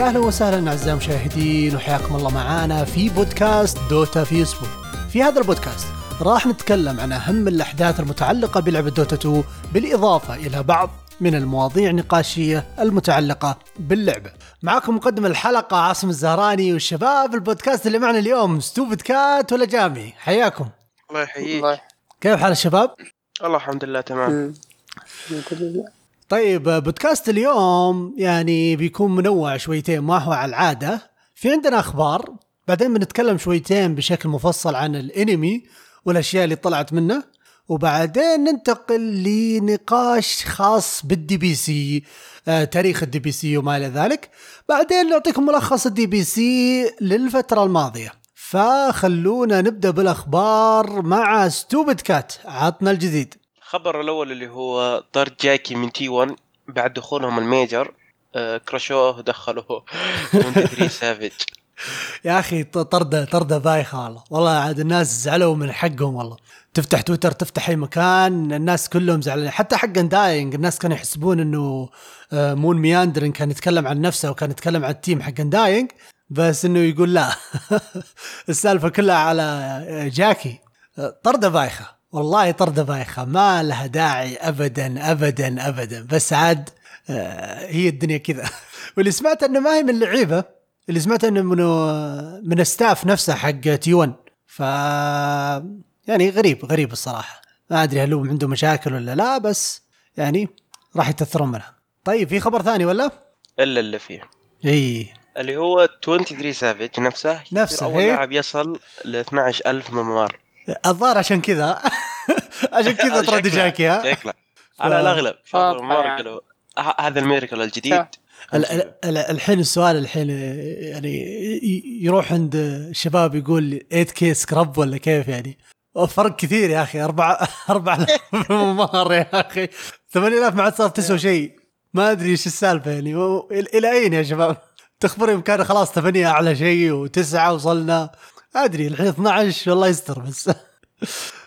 يا أهلا وسهلا أعزائي المشاهدين وحياكم الله معانا في بودكاست دوتا في أسبوع. في هذا البودكاست راح نتكلم عن أهم الأحداث المتعلقة بلعبة دوتا 2 بالإضافة إلى بعض من المواضيع النقاشية المتعلقة باللعبة. معكم مقدم الحلقة عاصم الزهراني والشباب البودكاست اللي معنا اليوم Stupid Cat ولا جامي حياكم. الله يحييك كيف حال الشباب؟ الله الحمد لله تمام. الحمد لله طيب بودكاست اليوم يعني بيكون منوع شويتين ما هو على العادة. في عندنا أخبار بعدين بنتكلم شويتين بشكل مفصل عن الانمي والأشياء اللي طلعت منه وبعدين ننتقل لنقاش خاص بال DPC آه، تاريخ ال DPC وما إلى ذلك. بعدين نعطيكم ملخص ال DPC للفترة الماضية. فخلونا نبدأ بالأخبار مع Stupid Cat عطنا الجديد. الخبر الأول اللي هو طرد جاكي من تي 1 بعد دخولهم ال major آه كرشوه ودخلوه 23savage. يا أخي طردة طردة بايخه والله والله عاد الناس زعلوا من حقهم والله. تفتح تويتر تفتح أي مكان الناس كلهم زعلانين. حتى حق داينج. الناس كانوا يحسبون إنه آه، مون مياندرين كان يتكلم عن نفسه وكان يتكلم عن ال team حق داينج. بس إنه يقول لا. السالفة كلها على آه، جاكي. طردة بايخه والله طرده بايخه ما لها داعي ابدا ابدا ابدا. بس عاد آه، هي الدنيا كذا. واللي سمعت إنه ما هي من اللعيبه اللي سمعت إنه من من ال staff نفسه حق تي 1 ف يعني غريب غريب الصراحة. ما أدري هل هو عنده مشاكل ولا لا بس يعني راح يتأثرون منها. طيب في خبر ثاني ولا؟ إلا اللي فيه. إي. اللي هو 23 سافج نفسه نفسه، أول. لاعب يصل ل 12000 ممر الظاهر عشان كذا. عشان كذا جاكي ها شكله على الاغلب الممر يعني. هذا الميركل الجديد. الحين السؤال الحين يعني يروح عند الشباب يقول 8K سكراب ولا كيف يعني؟ فرق كثير يا أخي أربع أربع ممر يا أخي. 8000 ما عاد صار تسوى شيء. ما أدري إيش السالفة يعني. إلى أين يا شباب؟ تخبرهم كان خلاص 8 أعلى شيء وتسعة وصلنا. أدري الحين 12 والله يستر بس.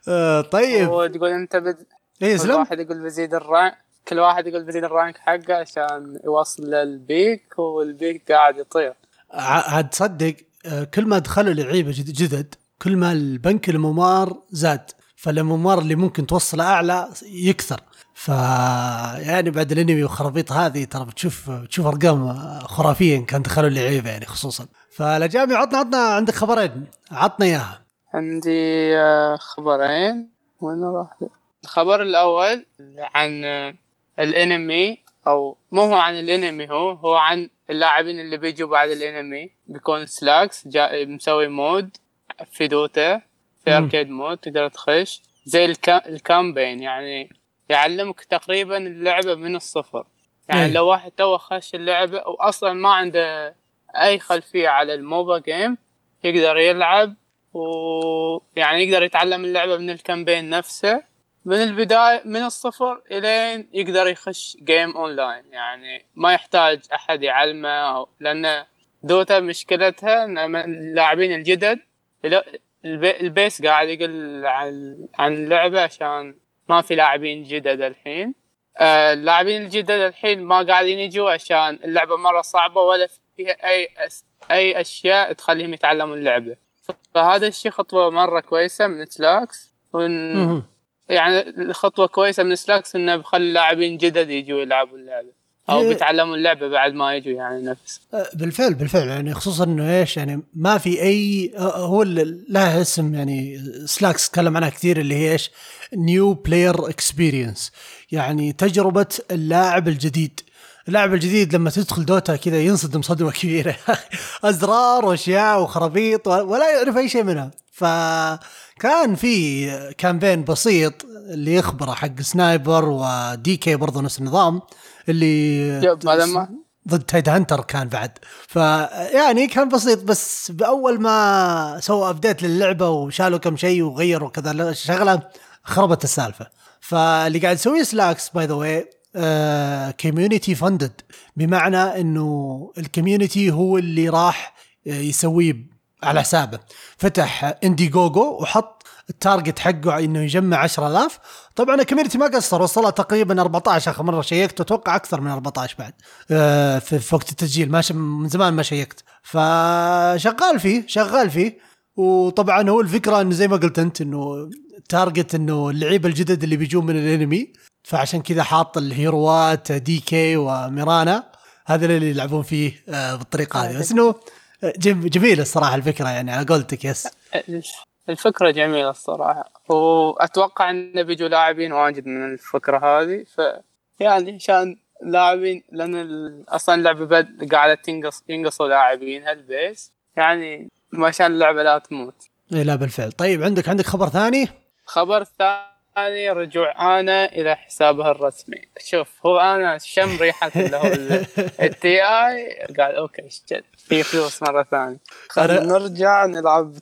آه، طيب. هو تقول أنت بد... اي كل اسلم واحد يقول بزيد ال rank كل واحد يقول بزيد ال rank حقه عشان يوصل لل peak وال peak قاعد يطير. عاد تصدق آه، كل ما دخلوا لعيبة جد- جدد كل ما البنك ال MMR زاد. فال MMR اللي ممكن توصله أعلى يكثر. ف يعني بعد الأنمي وخرابيط هذه ترى بتشوف تشوف أرقام خرافية إن كان دخلوا اللعيبه يعني خصوصا. فالاجابي عطنا عطنا عندك خبرين. عطنا إياها. عندي آه، خبرين. وين راح؟ الخبر الأول عن آه، الأنمي أو مو هو عن الأنمي هو هو عن اللاعبين اللي بيجوا بعد الأنمي. بيكون سلاكس جا مسوي مود في دوتا. في مم. arcade mode تقدر تخش زي الكا ال campaign يعني يعلمك تقريبا اللعبة من الصفر يعني إيه. لو واحد تو خش اللعبة واصلا ما عنده أي خلفية على ال MOBA game يقدر يلعب ويعني يقدر يتعلم اللعبة من ال campaign نفسه من البداية من الصفر إلين يقدر يخش game online يعني ما يحتاج أحد يعلمه لأن دوتا مشكلتها إن اللاعبين الجدد ال base قاعد يقل عن عن اللعبة عشان ما في لاعبين جدد الحين. آه، اللاعبين الجدد الحين ما قاعدين يجوا عشان اللعبة مرة صعبة ولا فيها أي أس أي أشياء تخليهم يتعلموا اللعبة. فهذا الشيء خطوة مرة كويسة من سلاكس مهم. يعني خطوة كويسة من سلاكس إنه بخلي اللاعبين جدد يجوا يلعبوا اللعبة. إيه. بيتعلموا اللعبة بعد ما يجوا يعني نفس. آه، بالفعل بالفعل. يعني خصوصا انه إيش يعني ما في أي آه، هو اللي لها اسم يعني سلاكس تكلم عنها كثير اللي هي إيش؟ new player experience يعني تجربة اللاعب الجديد. اللاعب الجديد لما تدخل دوتا كذا ينصدم صدمة كبيرة. أزرار وأشياء وخرابيط ولا يعرف أي شيء منها. فكان في campaign بسيط اللي يخبره حق سنايبر ودي كي برضه نفس النظام. اللي ما ضد تايد هانتر كان بعد. فيعني كان بسيط بس بأول ما سووا update للعبة وشالوا كم شيء وغيروا كذا الشغله خربت السالفة. فاللي قاعد يسويه سلاكس by the way community funded بمعنى إنه ال community هو اللي راح يسويه على حسابه. فتح Indiegogo وحط ال target حقه إنه يجمع 10000 طبعا ال community ما قصر وصلها تقريبا 14 آخر مرة checkت أتوقع أكثر من 14 بعد. آه، في وقت التسجيل ما من زمان ما checkت. فشغال فيه شغال فيه. وطبعا هو الفكرة إنه زي ما قلت أنت إنه target إنه اللعيبه الجدد اللي بيجون من الأنمي. فعشان كذا حاط ال heroات دي كي وميرانا. هذا اللي يلعبون فيه آه، بالطريقة هذه. بس إنه جم- جميل الصراحة الفكرة يعني على قولتك يس. الفكرة جميلة الصراحة. وأتوقع إن بيجوا لاعبين واجد من الفكرة هذه ف يعني عشان لاعبين لأن ال- أصلا اللعبة بد قاعدة تنقص ينقصوا لاعبين هالبيس يعني عشان اللعبة لا تموت. إيه لا بالفعل. طيب عندك عندك خبر ثاني؟ خبر ثاني رجوع أنا إلى حسابها الرسمي. شوف هو أنا شم ريحة اللي هو التي اي قال أوكي شت، في فلوس مرة ثانية. خلينا نرجع نلعب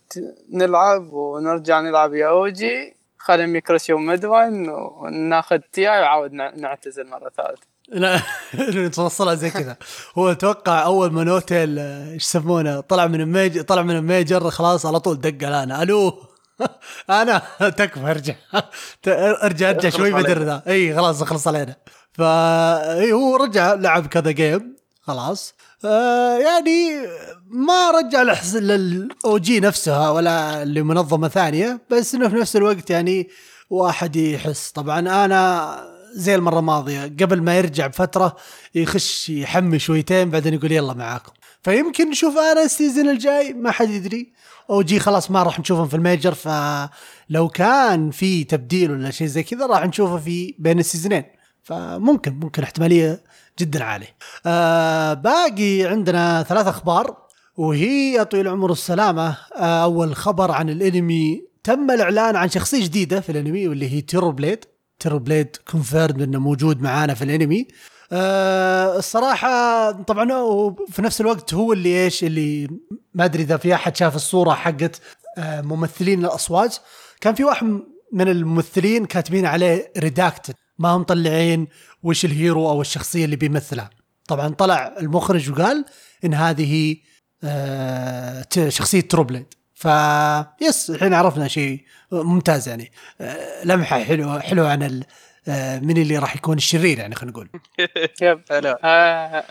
نلعب ونرجع نلعب يا أوجي. خلينا يكرشوا مدون وناخذ تي اي وعاود نع- نعتزل مرة ثالثة. لا توصلها زي كذا. هو أتوقع أول ما نوتيل إيش يسمونه طلع من الميجر طلع من الميجر خلاص على طول دق أنا ألو؟ أنا تكفى ارجع. ارجع ارجع شوي بدر. ذا. إي خلاص اخلص علينا. فا هو رجع لعب كذا game خلاص. آه يعني ما رجع لل OG نفسها ولا لمنظمة ثانية بس إنه في نفس الوقت يعني واحد يحس. طبعا أنا زي المرة الماضية قبل ما يرجع بفترة يخش يحمي شويتين بعدين يقول يلا معاكم. فيمكن نشوف أنا ال season الجاي ما حد يدري. OG خلاص ما راح نشوفهم في ال major فلو كان في تبديل ولا شيء زي كذا راح نشوفه في بين ال seasonين فممكن ممكن احتمالية جدا عالية. آه باقي عندنا ثلاث أخبار وهي يا طويل العمر والسلامه آه أول خبر عن الأنمي تم الإعلان عن شخصية جديدة في الأنمي واللي هي Terrorblade Terrorblade confirmed إنه موجود معانا في الأنمي. الصراحة طبعا هو في نفس الوقت هو اللي إيش اللي ما أدري إذا في أحد شاف الصورة حقت آه ممثلين الاصوات كان في واحد من الممثلين كاتبين عليه ريداكتد ما هم مطلعين وش ال hero أو الشخصية اللي بيمثلها. طبعا طلع المخرج وقال إن هذه آه شخصية Terrorblade ف yes الحين عرفنا شيء ممتاز يعني. آه لمحة حلوة حلوة عن آه من اللي راح يكون الشرير يعني خلينا نقول. yep. هلا آه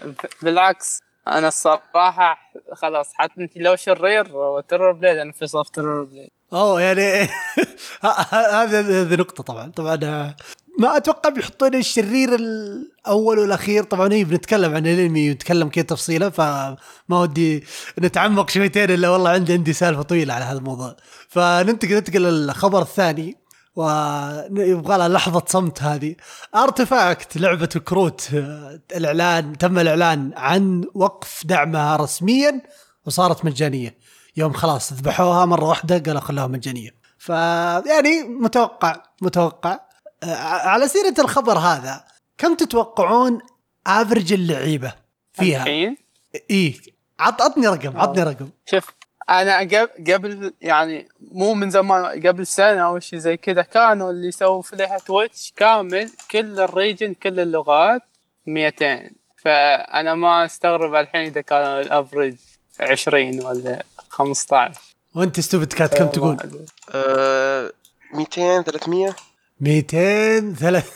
بالعكس أنا الصراحة خلاص حتى أنت لو شرير و Terrorblade أنا في صف Terrorblade. أوه يعني هذه نقطة طبعا. طبعا آه، ما أتوقع بيحطون الشرير الأول والأخير. طبعا هي بنتكلم عن الأنمي ونتكلم كذا تفصيله فما ودي نتعمق شويتين إلا والله عندي عندي سالفة طويلة على هذا الموضوع. فننتقل ننتقل للخبر الثاني. ويبغى لها لحظة صمت هذه. Artifact لعبة كروت آه، الإعلان تم الإعلان عن وقف دعمها رسميا وصارت مجانية. يوم خلاص ذبحوها مرة واحدة قالوا خلوها مجانية. فيعني متوقع متوقع. آه، على سيرة الخبر هذا كم تتوقعون average اللعيبة فيها؟ الحين؟ عط عطني رقم عطني رقم. شوف أنا قبل قبل يعني مو من زمان قبل سنة أو شيء زي كذا كانوا اللي يسووا فيها Twitch كامل كل ال region كل اللغات 200 فأنا ما أستغرب الحين إذا كان ال average 20 ولا 15 وأنت Stupid Cat كم تقول؟ آه 200 300 200 ثلاث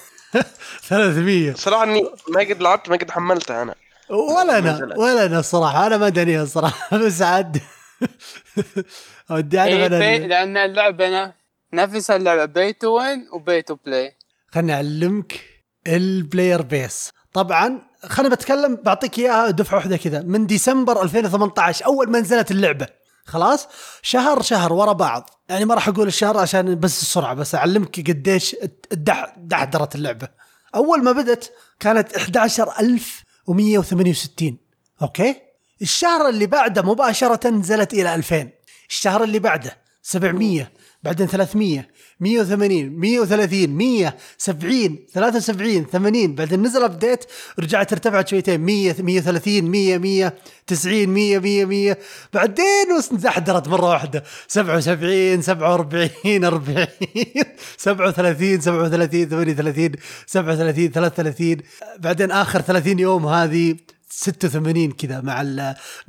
300 صراحة إني ما قد لعبت ما قد حملتها أنا. ولا أنا. ولا أنا الصراحه أنا ما دانيها الصراحه بس عاد. ودي إيه اعرف بي أنا لأن اللعبة نفس اللعبة pay to win و pay to play خلني أعلمك ال player base. طبعا خلينا بتكلم بعطيك إياها دفعة واحدة كذا. من ديسمبر 2018 أول ما نزلت اللعبة. خلاص؟ شهر شهر ورا بعض. يعني ما راح أقول الشهر عشان بس السرعة بس أعلمك قديش الدح دحدرت اللعبة. أول ما بدت كانت 11168 أوكي؟ الشهر اللي بعده مباشرة نزلت إلى 2000 الشهر اللي بعده 700 بعدين 300 180 130 100 70 73 80 بعدين نزل ابديت رجعت ارتفعت شويتين 100 130 100 100 90 100 100 100 بعدين انزحدرت مرة واحدة. 77 47 40 37 37 38 37 33 بعدين آخر 30 يوم هذه 86 كذا مع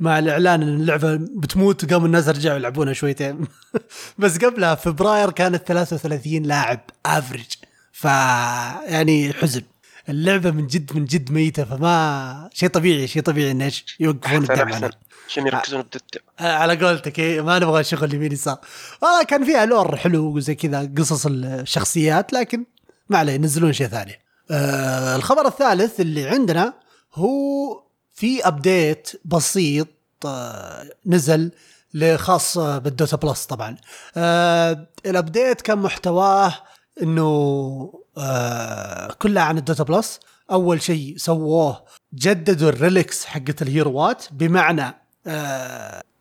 مع الإعلان إن اللعبة بتموت قاموا الناس رجعوا يلعبونها شويتين. بس قبلها فبراير كانت 33 لاعب افريج ف يعني حزن. اللعبة من جد من جد ميتة فما شيء طبيعي شيء طبيعي إن إيش يوقفون الدعم عشان يركزون بدت آه، على قولتك إيه ما نبغى شغل يمين يسار. والله كان فيها لور حلو وزي كذا قصص الشخصيات لكن ما عليه ينزلون شيء ثاني. آه الخبر الثالث اللي عندنا هو في update بسيط آه نزل لخاص آه، بال Dota Plus طبعا. آه ال update كان محتواه إنه آه كلها عن ال Dota Plus. أول شيء سووه جددوا ال relics حقت الهيروات بمعنى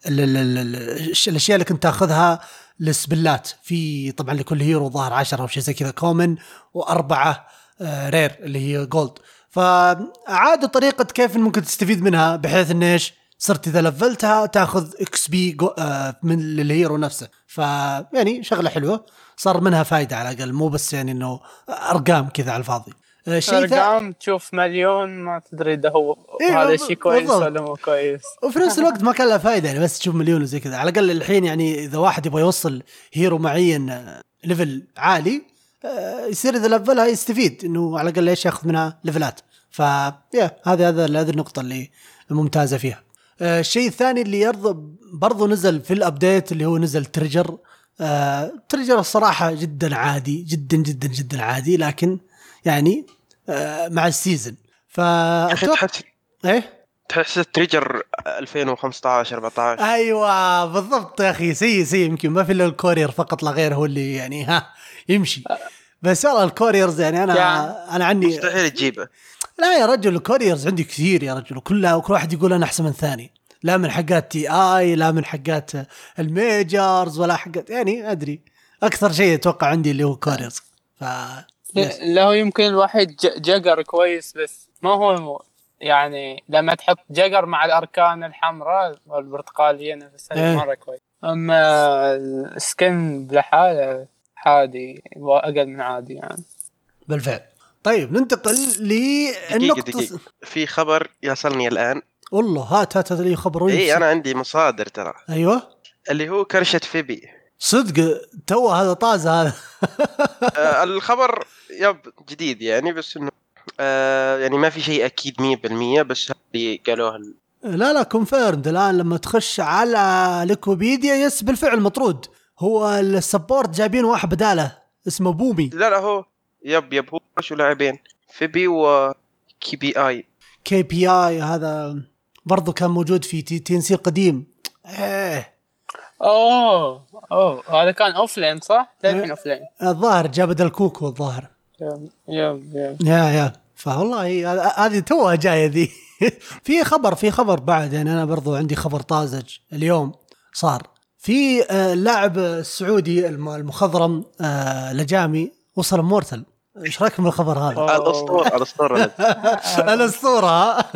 الأشياء اللي كنت تأخذها السبلات في طبعا لكل هيرو ظهر 10 أو شيء زي كذا common وأربعة rare اللي هي gold فعادوا طريقة كيف ممكن تستفيد منها بحيث إن إيش؟ صرت إذا لفلتها تأخذ XP آه من ال hero نفسه. فيعني شغلة حلوة. صار منها فائده على الأقل مو بس يعني إنه أرقام كذا على الفاضي. آه، شيء ثاني أرقام تشوف مليون ما تدري إذا هو إيه، هذا الشيء كويس. ولا مو كويس. وفي نفس الوقت ما كان لها فائده يعني بس تشوف مليون وزي كذا. على الأقل الحين يعني إذا واحد يبغى يوصل hero معين level عالي آه، يصير إذا لفلها يستفيد إنه على الأقل إيش ياخذ منها ليفلات ف yeah هذه هذا هذه النقطة اللي ممتازه فيها. آه، الشيء الثاني اللي يرضى برضو نزل في ال update اللي هو نزل treasure آه، treasure الصراحة جدا عادي جدا جدا جدا عادي لكن يعني آه، مع أخي فاتوقع تحس إيه؟ تحس treasure 2015 14 أيوه بالضبط يا أخي. سيء سيء. يمكن ما في إلا ال courier فقط لا غير هو اللي يعني ها يمشي. بس والله ال couriers يعني أنا يعني أنا عني مستحيل تجيبه. لا يا رجل ال couriers عندي كثير يا رجل. وكلها وكل واحد يقول أنا أحسن من الثاني لا من حقات TI لا من حقات ال Majors ولا حقات يعني أدري. أكثر شيء أتوقع عندي اللي هو couriers. ف yes. له يمكن الواحد ج- جقر كويس بس ما هو يعني لما تحط جقر مع الأركان الحمراء والبرتقاليه نفسها إيه. مرة كويس. أما السكن لحاله عادي أقل من عادي يعني. بالفعل. طيب ننتقل للنقطة دقيقة في خبر يصلني الآن. والله هات هات هذا لي خبر اي أنا عندي مصادر ترى. أيوه. اللي هو كرشة فيبي. صدق تو هذا طازة هذا. آه الخبر yep جديد يعني بس إنه آه يعني ما في شيء أكيد 100% بس اللي قالوه ال- لا لا confirmed الآن لما تخش على Liquipedia yes بالفعل مطرود. هو ال support جايبين واحد بدالة اسمه Boomy. لا لا هو yep yep هو شو لاعبين؟ Febby و kpii. kpii هذا برضو كان موجود في T, TNC القديم. إيه. أوه أوه هذا كان offlane صح؟ للحين offlane الظاهر جاب بدل Kuku الظاهر. yep yep yep. yeah yeah. فوالله هذا- هذه توها جاية ذي في خبر في خبر بعد يعني أنا برضو عندي خبر طازج اليوم صار في آه، اللاعب السعودي الم- المخضرم آه، لجامي وصل Immortal إيش رايكم بالخبر هذا؟ الأسطورة الأسطورة الأسطورة ها؟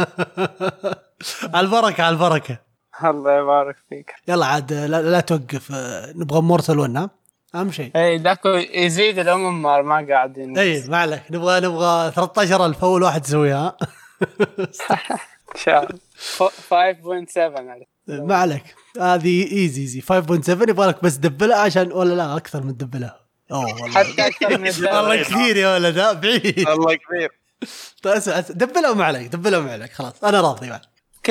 على البركة على البركة الله يبارك فيك يلا عاد لا, لا توقف آه، نبغى مورتل 1 ها؟ أهم شيء. اي ذاك يزيد الامم ما ما قاعدين. اي ما عليك. نبغى نبغى 13000 أول واحد يسويها. إن شاء الله. ف- 5.7 عليه. ما عليك. هذه ايزي ايزي 5.7 يبغى لك بس دبلها عشان ولا لا أكثر من دبلها أوه والله. حتى أكثر من والله. كثير يا ولد بعيد. الله كبير طيب دبلها وما عليك دبلها وما عليك خلاص. أنا راضي بعد.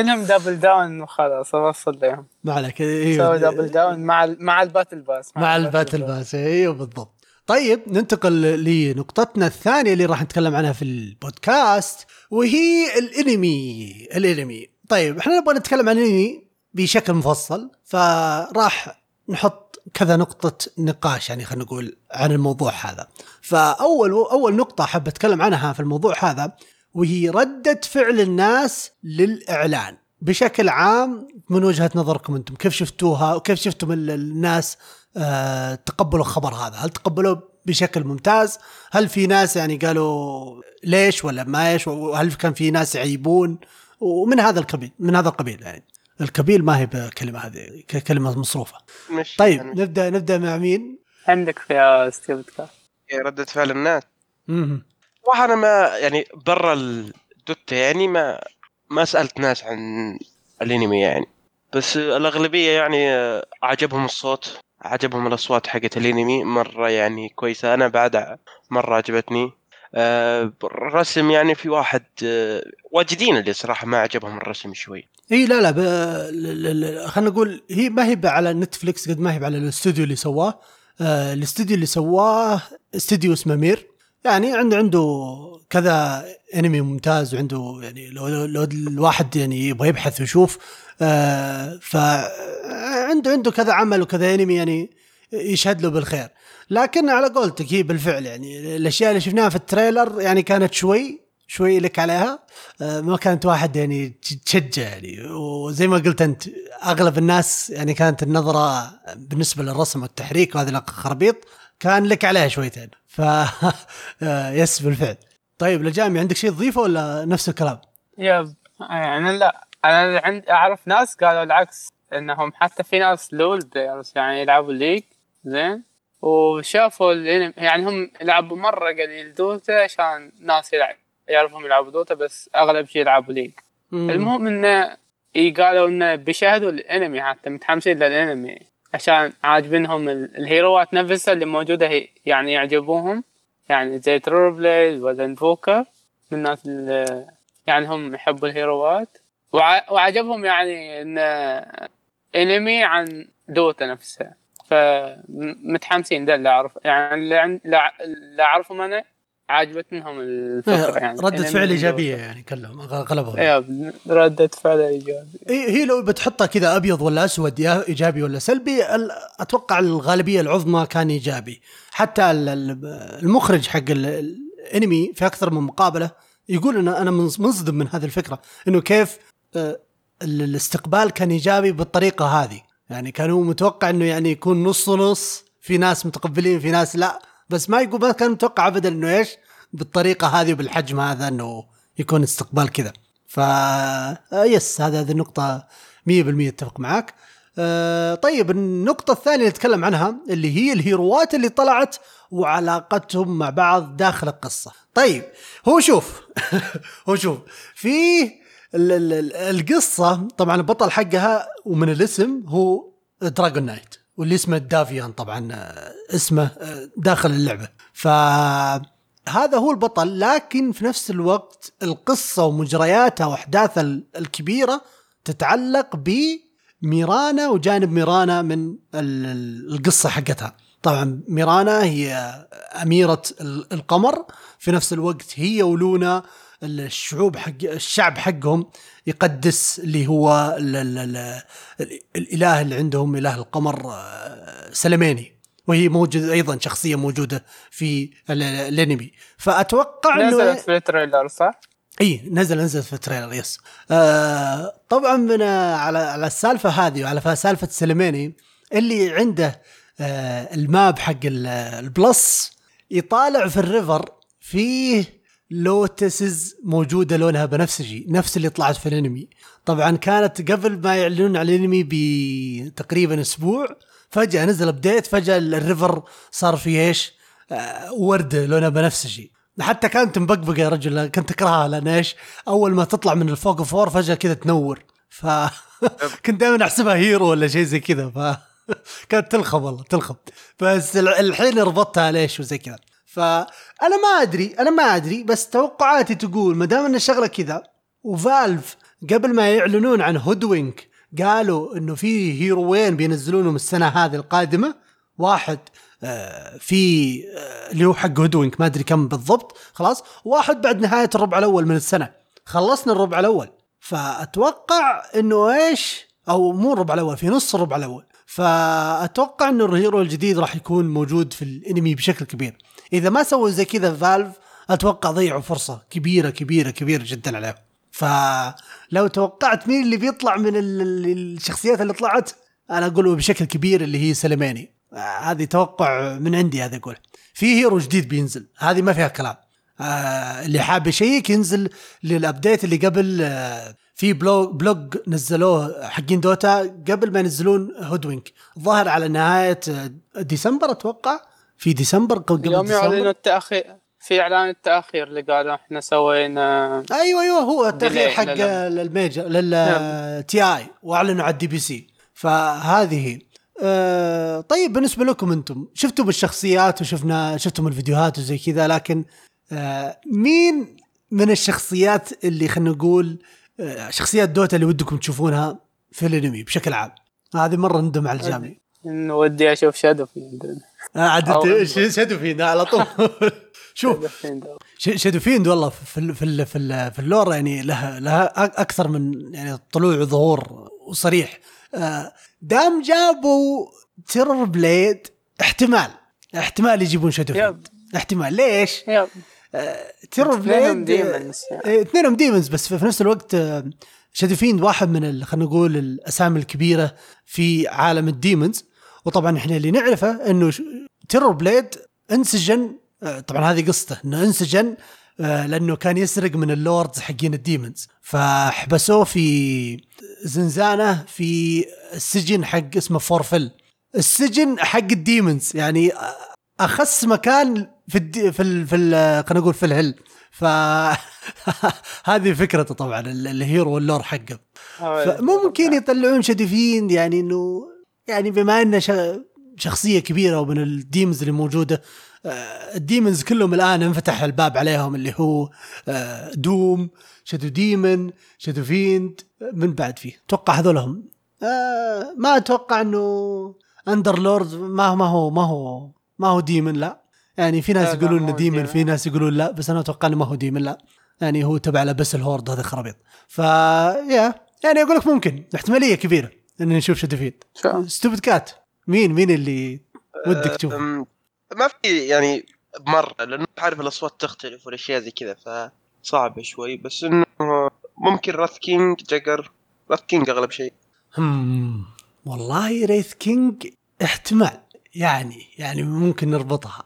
كلهم double down وخلاص أوصل لهم. ما عليك سوي double أيوه down مع ال- مع ال battle pass مع ال battle pass أيوه بالضبط. طيب ننتقل لنقطتنا الثانية اللي راح نتكلم عنها في البودكاست وهي الانمي الانمي. طيب إحنا نبغى نتكلم عن الانمي بشكل مفصل فراح نحط كذا نقطة نقاش يعني خلينا نقول عن الموضوع هذا. فأول أول نقطة حاب أتكلم عنها في الموضوع هذا وهي ردة فعل الناس للإعلان بشكل عام من وجهة نظركم أنتم. كيف شفتوها؟ وكيف شفتم ال- الناس آه تقبلوا الخبر هذا؟ هل تقبلوه بشكل ممتاز؟ هل في ناس يعني قالوا ليش ولا ما إيش؟ وهل كان في ناس يعيبون؟ ومن هذا القبيل من هذا القبيل يعني. القبيل ما هي بكلمة هذه كلمة مصروفة. مش طيب يعني نبدأ نبدأ مع مين؟ عندك فيها ستيف ردة فعل الناس. مهم. صراحة أنا ما يعني برا الدوتا يعني ما ما سألت ناس عن الأنمي يعني. بس الأغلبية يعني عجبهم الصوت عجبهم الأصوات حقت الأنمي مرة يعني كويسة. أنا بعد مرة عجبتني. آه، الرسم يعني في واحد آه، واجدين اللي صراحة ما عجبهم الرسم شوي. إي لا لا خلينا نقول هي ما هي على نتفليكس قد ما هي على الاستوديو اللي سواه. آه الاستوديو اللي سواه استوديو اسمه مير. يعني عنده عنده كذا انمي ممتاز وعنده يعني لو, لو الواحد يعني يبغى يبحث ويشوف آه فعنده عنده كذا عمل وكذا انمي يعني يشهد له بالخير. لكن على قولتك هي بالفعل يعني الأشياء اللي شفناها في ال trailer يعني كانت شوي شوي لك عليها آه، ما كانت واحد يعني تشجع يعني. وزي ما قلت أنت أغلب الناس يعني كانت النظرة بالنسبة للرسم والتحريك وهذه الخرابيط كان لك عليها شويتين. ف yes بالفعل. طيب لجامي عندك شيء تضيفه ولا نفس الكلام؟ yep يعني لا أنا عند أعرف ناس قالوا العكس إنهم حتى في ناس LoL players يعني يلعبوا League زين؟ وشافوا يعني هم يلعبوا مرة قليل دوتا عشان ناس يلعب يعرفهم يلعبوا دوتا بس أغلب شيء يلعبوا League. المهم إنه إي قالوا إنه بيشاهدوا الأنمي حتى متحمسين للأنمي. عشان عاجبينهم ال- ال heroات نفسها اللي موجودة هي يعني يعجبوهم. يعني زي Terrorblade ولا Invoker من الناس اللي يعني هم يحبوا ال heroات. وع- وعجبهم يعني إن انمي عن دوتا نفسها. فمتحمسين ده اللي اعرف يعني اللي عن- اللي أعرفهم أنا عجبتهم الفكرة يعني. ردة أنمي فعل دوتا. إيجابية يعني كلهم غلبهم. أيوه ردة فعل ايجابي هي لو بتحطها كذا أبيض ولا أسود يا إيجابي ولا سلبي أتوقع الغالبية العظمى كان إيجابي. حتى ال- ال- المخرج حق ال- الأنمي في أكثر من مقابلة يقول إن أنا منص- منصدم من هذه الفكرة إنه كيف آه، ال- الاستقبال كان إيجابي بالطريقة هذه. يعني كان هو متوقع إنه يعني يكون نص نص في ناس متقبلين في ناس لا. بس ما يقول ما كان متوقع ابدا إنه إيش بالطريقة هذه وبالحجم هذا إنه يكون استقبال كذا ف آه، يس هذا هذه النقطة 100% أتفق معاك. آه، طيب النقطة الثانية اللي نتكلم عنها اللي هي الهيروات اللي طلعت وعلاقتهم مع بعض داخل القصة. طيب هو شوف هو شوف في ال- ال- ال- القصة طبعا البطل حقها ومن الاسم هو Dragon Knight واللي اسمه دافيان طبعا آه، اسمه آه، داخل اللعبة. ف هذا هو البطل لكن في نفس الوقت القصة ومجرياتها وأحداثها ال- الكبيرة تتعلق بميرانا وجانب ميرانا من ال- ال- القصة حقتها طبعا ميرانا هي ال- القمر في نفس الوقت هي ولونا الشعوب حق الشعب حقهم يقدس اللي هو ال ال ال الإله اللي عندهم إله القمر آه، سليماني. وهي موجود أيضا شخصية موجودة في ال- الأنمي. فأتوقع إنه نزلت في ال trailer صح؟ اي نزل نزل في ال trailer yes. آه طبعا من على على السالفة هذه وعلى سالفة سليماني اللي عنده آه ال map حق ال- ال plus يطالع في ال river فيه lotuses موجودة لونها بنفسجي نفس اللي طلعت في الانمي. طبعا كانت قبل ما يعلنون عن الانمي بتقريبا أسبوع فجأة نزل update فجأة ال river صار فيه إيش؟ آه وردة لونها بنفسجي حتى كانت مبقبقة يا رجل كنت أكرهها لأن إيش؟ أول ما تطلع من ال fog of war فجأة كذا تنور. ف كنت دائما أحسبها hero ولا شيء زي كذا ف كانت تلخم والله تلخم بس الحين ربطتها ليش وزي كذا. فأنا ما أدري أنا ما أدري بس توقعاتي تقول ما دام إن الشغله كذا و Valve قبل ما يعلنون عن هودوينك قالوا إنه في هيروين بينزلونهم السنة هذه القادمة. واحد آه، في آه، اللي هو حق هودوينك ما أدري كم بالضبط خلاص. واحد بعد نهاية الربع الأول من السنة. خلصنا الربع الأول. فأتوقع إنه إيش؟ أو مو الربع الأول في نص الربع الأول. فأتوقع إنه ال hero الجديد راح يكون موجود في الانمي بشكل كبير. إذا ما سووا زي كذا Valve أتوقع ضيعوا فرصة كبيرة كبيرة كبيرة جدا عليهم. فلو توقعت مين اللي بيطلع من ال- ال- الشخصيات اللي طلعت أنا أقول بشكل كبير اللي هي سليماني. هذه توقع من عندي هذا أقول في hero جديد بينزل. هذه ما فيها كلام. آه اللي حاب يشيك ينزل لل update اللي قبل آه في blog blog نزلوه حقين دوتا قبل ما ينزلون هودوينك. ظهر على نهاية آه، ديسمبر أتوقع. في ديسمبر قبل يوم يعلنوا ديسمبر؟ التاخير في إعلان التأخير اللي قالوا إحنا سوينا أيوه أيوه هو delay حق لل major لل TI وأعلنوا على ال DPC. فهذه هي. آه طيب بالنسبة لكم أنتم شفتم الشخصيات وشفنا شفتم الفيديوهات وزي كذا لكن آه مين من الشخصيات اللي خلينا نقول آه شخصيات دوتا اللي ودكم تشوفونها في الأنمي بشكل عام؟ هذه مرة ندم على الجامع إن ودي أشوف Shadow Fiend آه عاد Shadow Fiend؟ على طول. شوف. Shadow Fiend Fiend والله في ال في ال في, ال في ال lore يعني لها لها أكثر من يعني طلوع وظهور وصريح. آه، دام جابوا Terrorblade احتمال. احتمال يجيبون Shadow. Fiend احتمال. ليش؟ yep. Terror اثنينهم blade demons يعني. إيه، اثنينهم demons بس في نفس الوقت آه، Shadow Fiend واحد من خلينا نقول الأسامي الكبيرة في عالم ال demons وطبعا إحنا اللي نعرفه إنه Terrorblade انسجن آه، طبعا هذه قصته إنه انسجن آه، لأنه كان يسرق من ال lords حقين ال demons. فحبسوه في زنزانة في السجن حق اسمه فورفل السجن حق ال demons يعني أخس مكان في الدي في ال في خلينا نقول في ال hell. ف هذه فكرته طبعا ال- ال hero وال lore حقه. فممكن يطلعون Shadow Fiend يعني إنه يعني بما إنه شخصية كبيرة ومن ال demons اللي موجودة آه، ال demons كلهم الآن انفتح الباب عليهم اللي هو آه، Doom Shadow Demon Shadow Fiend من بعد فيه. أتوقع هذول هم آه، ما أتوقع إنه Underlord ما ما هو ما هو ما هو demon لا. يعني في ناس يقولون انه هو demon demon. في ناس يقولون لا بس أنا أتوقع إنه ما هو demon لا. يعني هو تبع ل Abyssal Horde هذا خرابيط. ف yeah يعني أقول لك ممكن. احتمالية كبيرة. إن نشوف Shadow Fiend Stupid Cat. مين مين اللي ودك تشوف؟ أم، ما في يعني بمره لأنه عارف الأصوات تختلف والأشياء زي كذا فصعبة شوي. بس إنه ممكن Wraith King Jugger Wraith King أغلب شيء. هم والله Wraith King احتمال. يعني يعني ممكن نربطها.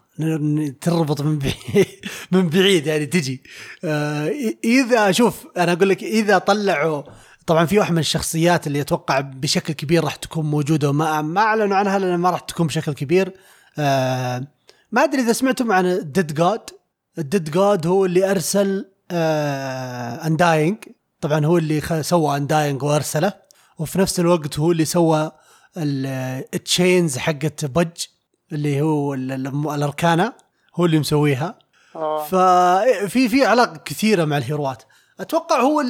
تربط من بعيد من بعيد يعني تجي. آه إذا شوف أنا أقول لك إذا طلعوا طبعا في واحد من الشخصيات اللي أتوقع بشكل كبير راح تكون موجودة وما ما أعلنوا عنها لأن ما راح تكون بشكل كبير. آه ما أدري إذا سمعتم عن ال Dead God ال Dead God هو اللي أرسل آه Undying طبعا هو اللي سوى Undying وأرسله وفي نفس الوقت هو اللي سوى ال chains حقت بج اللي هو ال- ال- ال arcana هو اللي مسويها. آه. ففي في علاقة كثيرة مع الهيروات. أتوقع هو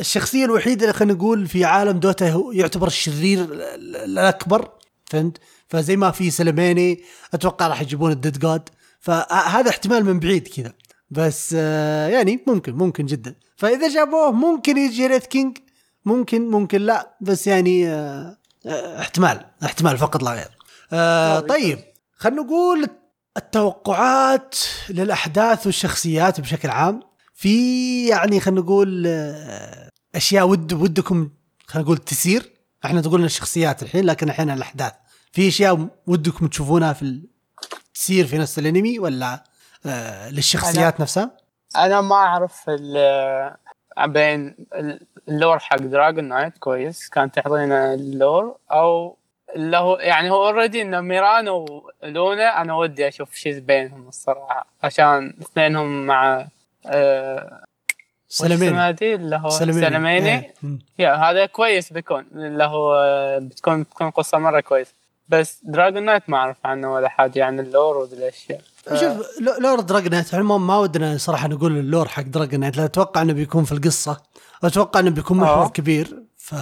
الشخصية الوحيدة اللي خلينا نقول في عالم Dota هو يعتبر الشرير ال- ال- الأكبر فهمت؟ فزي ما في Selemene أتوقع راح يجيبون ال Dead God. فهذا احتمال من بعيد كذا. بس آه، يعني ممكن ممكن جدا. فإذا جابوه ممكن يجي ريث كينج ممكن ممكن لا. بس يعني آه، آه، احتمال احتمال فقط لا غير. آه، طيب خلينا نقول التوقعات للأحداث والشخصيات بشكل عام. في يعني خلينا نقول آه، أشياء ود ودكم خلينا نقول تسير إحنا تقولنا الشخصيات الحين لكن الحين الأحداث في أشياء ودكم تشوفونها في. تسير في نفس الأنمي ولا آه للشخصيات نفسها؟ أنا ما أعرف ال- بين ال lore حق Dragon Knight كويس كان تعطينا ال lore أو اللي هو يعني هو already إنه Mirana و Luna أنا ودي أشوف شيء بينهم الصراحة عشان اثنينهم مع آه Selemene اسمها دي اللي هو Selemene Selemene إيه. yeah هذا كويس بيكون اللي هو آه، بتكون بتكون قصة مرة كويس بس Dragon Knight ما أعرف عنه ولا حاجة عن ال lore وذي الأشياء. شوف لو- lore Dragon Knight ما ما ودنا صراحة نقول ال lore حق Dragon Knight لا أتوقع إنه بيكون في القصة. أتوقع إنه بيكون محور آه. كبير ف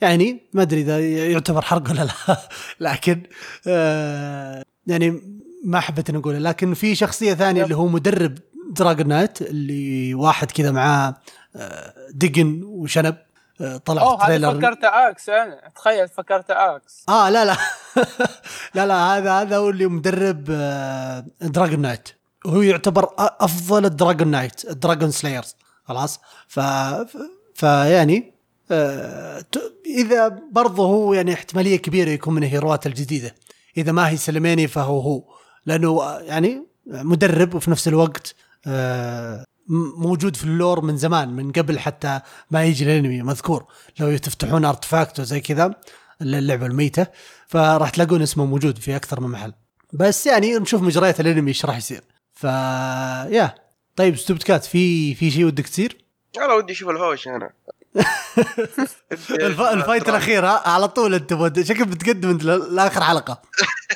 يعني ما أدري إذا يعتبر حرق ولا لا. لكن آه يعني ما حبيت نقوله. لكن في شخصية ثانية. اللي هو مدرب Dragon Knight اللي واحد كذا معاه آه، دقن وشنب آه، طلع في أوه هذا ال trailer. فكرت إكس أنا تخيل فكرت إكس آه لا لا. لا لا هذا هذا هو اللي مدرب آه، Dragon Knight وهو يعتبر أفضل ال Dragon Knight ال dragon slayers خلاص؟ ف فيعني آه، إذا برضه هو يعني احتمالية كبيرة يكون من الهيروات الجديدة. إذا ما هي Selemene فهو هو. لأنه آه، يعني مدرب وفي نفس الوقت آه، موجود في ال lore من زمان من قبل حتى ما يجي الانمي مذكور. لو تفتحون Artifact وزي كذا اللعبة الميتة فراح تلاقون اسمه موجود في أكثر من محل. بس يعني نشوف مجريات الأنمي إيش راح يصير. ف yeah طيب Stupid Cat في في شيء ودك تصير؟ أنا ودي أشوف الهوش أنا. الف... ال fight الأخير على طول أنت بود... شكل بتقدم أنت لآخر حلقة.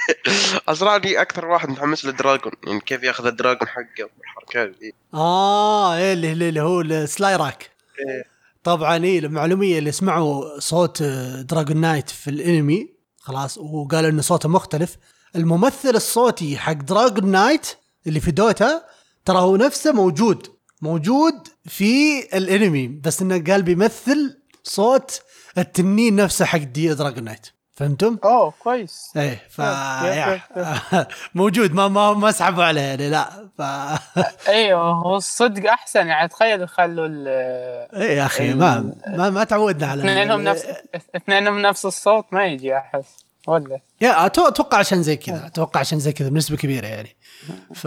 ازراني أكثر واحد متحمس لل dragon. يعني كيف ياخذ ال dragon حقه والحركات دي. آه إيه اللي, اللي اللي هو ال Slyrak إيه. طبعا إيه المعلومية اللي سمعوا صوت آه، Dragon Knight في الأنمي خلاص وقالوا انه صوته مختلف. الممثل الصوتي حق دراجون نايت اللي في Dota ترى هو نفسه موجود. موجود في الانمي بس إنه قال بيمثل صوت التنين نفسه حق the Dragon Knight فهمتم؟ أوه كويس. إيه ف موجود ما ما ما سحبوا عليه يعني لا ف أيوه هو الصدق أحسن يعني تخيل يخلوا ال- إيه يا أخي ما ما, ما تعودنا على اثنينهم نفس اثنينهم نفس الصوت ما يجي احس ولا؟ يا أتوقع عشان زي كذا أتوقع عشان زي كذا بنسبة كبيرة يعني. ف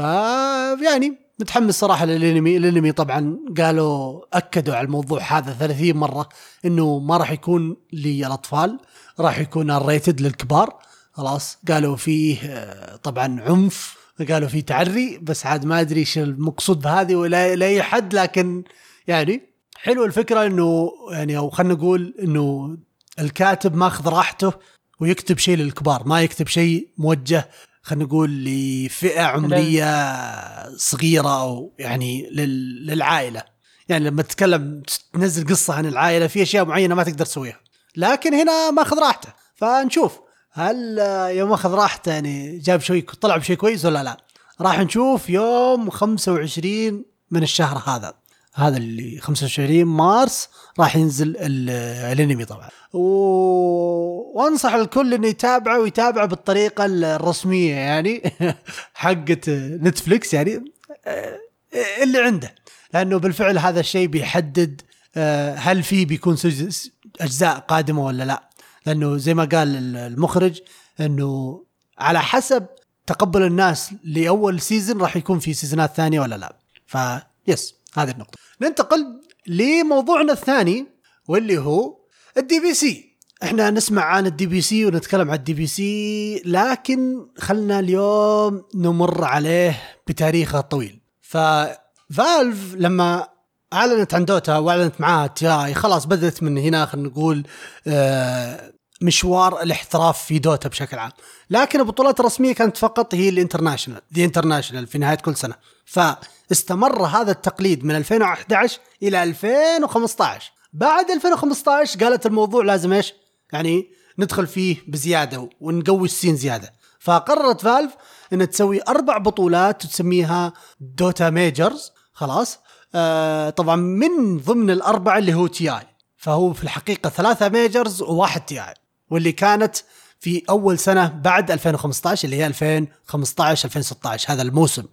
يعني متحمس صراحة للأنمي. الأنمي طبعا قالوا أكدوا على الموضوع هذا 30 مرة إنه ما راح يكون للاطفال راح يكون ريتد للكبار. خلاص قالوا فيه آه، طبعا عنف قالوا فيه تعري بس عاد ما أدري إيش المقصود بهذه ولا لأي حد لكن يعني حلو الفكرة إنه يعني أو خلينا نقول إنه الكاتب ماخذ راحته ويكتب شيء للكبار ما يكتب شيء موجه خلينا نقول لفئة عمرية صغيرة أو يعني لل- للعائلة. يعني لما تتكلم تنزل قصة عن العائلة في أشياء معينة ما تقدر تسويها. لكن هنا ماخذ راحته. فنشوف هل يوم اخذ راحته يعني جاب شيء طلع بشيء كويس ولا لا؟ راح نشوف يوم 25 من الشهر هذا. هذا اللي 25 مارس راح ينزل ال- الانمي طبعا. و... وانصح الكل إنه يتابعه ويتابعه بالطريقة الرسمية يعني حقت نتفليكس يعني آه، اللي عنده. لأنه بالفعل هذا الشيء بيحدد آه، هل في بيكون أجزاء قادمة ولا لا. لأنه زي ما قال المخرج إنه على حسب تقبل الناس لأول season راح يكون في سيزونات ثانية ولا لا. ف yes هذه النقطة. ننتقل لموضوعنا الثاني واللي هو ال DPC. إحنا نسمع عن ال DPC ونتكلم عن ال DPC لكن خلنا اليوم نمر عليه بتاريخه الطويل. ف Valve لما أعلنت عن Dota وأعلنت معاها TI خلاص بدأت من هنا خلينا نقول آه، مشوار الاحتراف في Dota بشكل عام. لكن البطولات الرسمية كانت فقط هي ال International The International في نهاية كل سنة. فاستمر هذا التقليد من 2011 إلى 2015 بعد 2015 قالت الموضوع لازم إيش؟ يعني ندخل فيه بزيادة ونقوي ال scene زيادة. فقررت Valve إنها تسوي أربع بطولات وتسميها Dota Majors. خلاص؟ آه طبعا من ضمن الأربعة اللي هو TI. فهو في الحقيقة ثلاثة majors وواحد TI. واللي كانت في أول سنة بعد 2015 اللي هي 2015 2016 هذا الموسم.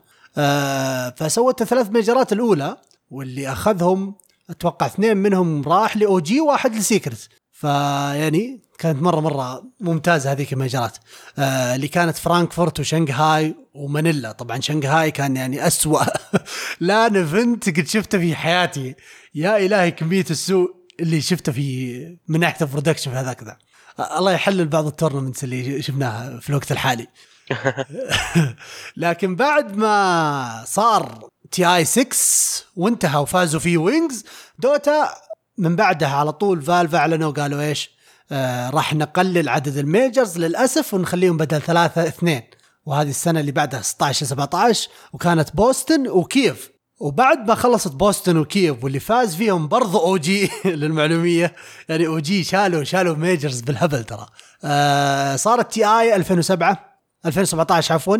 فسوت الثلاث ميجرات الأولى واللي أخذهم أتوقع اثنين منهم راح ل OG وواحد ل Secret. فيعني كانت مرة مرة ممتازة هذيك الميجرات. آه اللي كانت فرانكفورت وشنغهاي ومانيلا. طبعا شنغهاي كان يعني أسوأ. لأن event قد شفته في حياتي. يا إلهي كمية السوء اللي شفته في من ناحيه ال production في هذاك ذا. آه، الله يحلل بعض ال tournaments اللي شفناها في الوقت الحالي. لكن بعد ما صار TI 6 وانتهى وفازوا فيه Wings دوتا من بعدها على طول فالف أعلنوا قالوا إيش آه راح نقلل عدد ال majors للأسف ونخليهم بدل ثلاثة اثنين. وهذه السنة اللي بعدها 16 17 وكانت بوسطن وكييف. وبعد ما خلصت بوسطن وكييف واللي فاز فيهم برضو OG للمعلومية يعني OG شالوا شالوا majors بالهبل ترى. آه صارت TI 2007 2017 عفوا.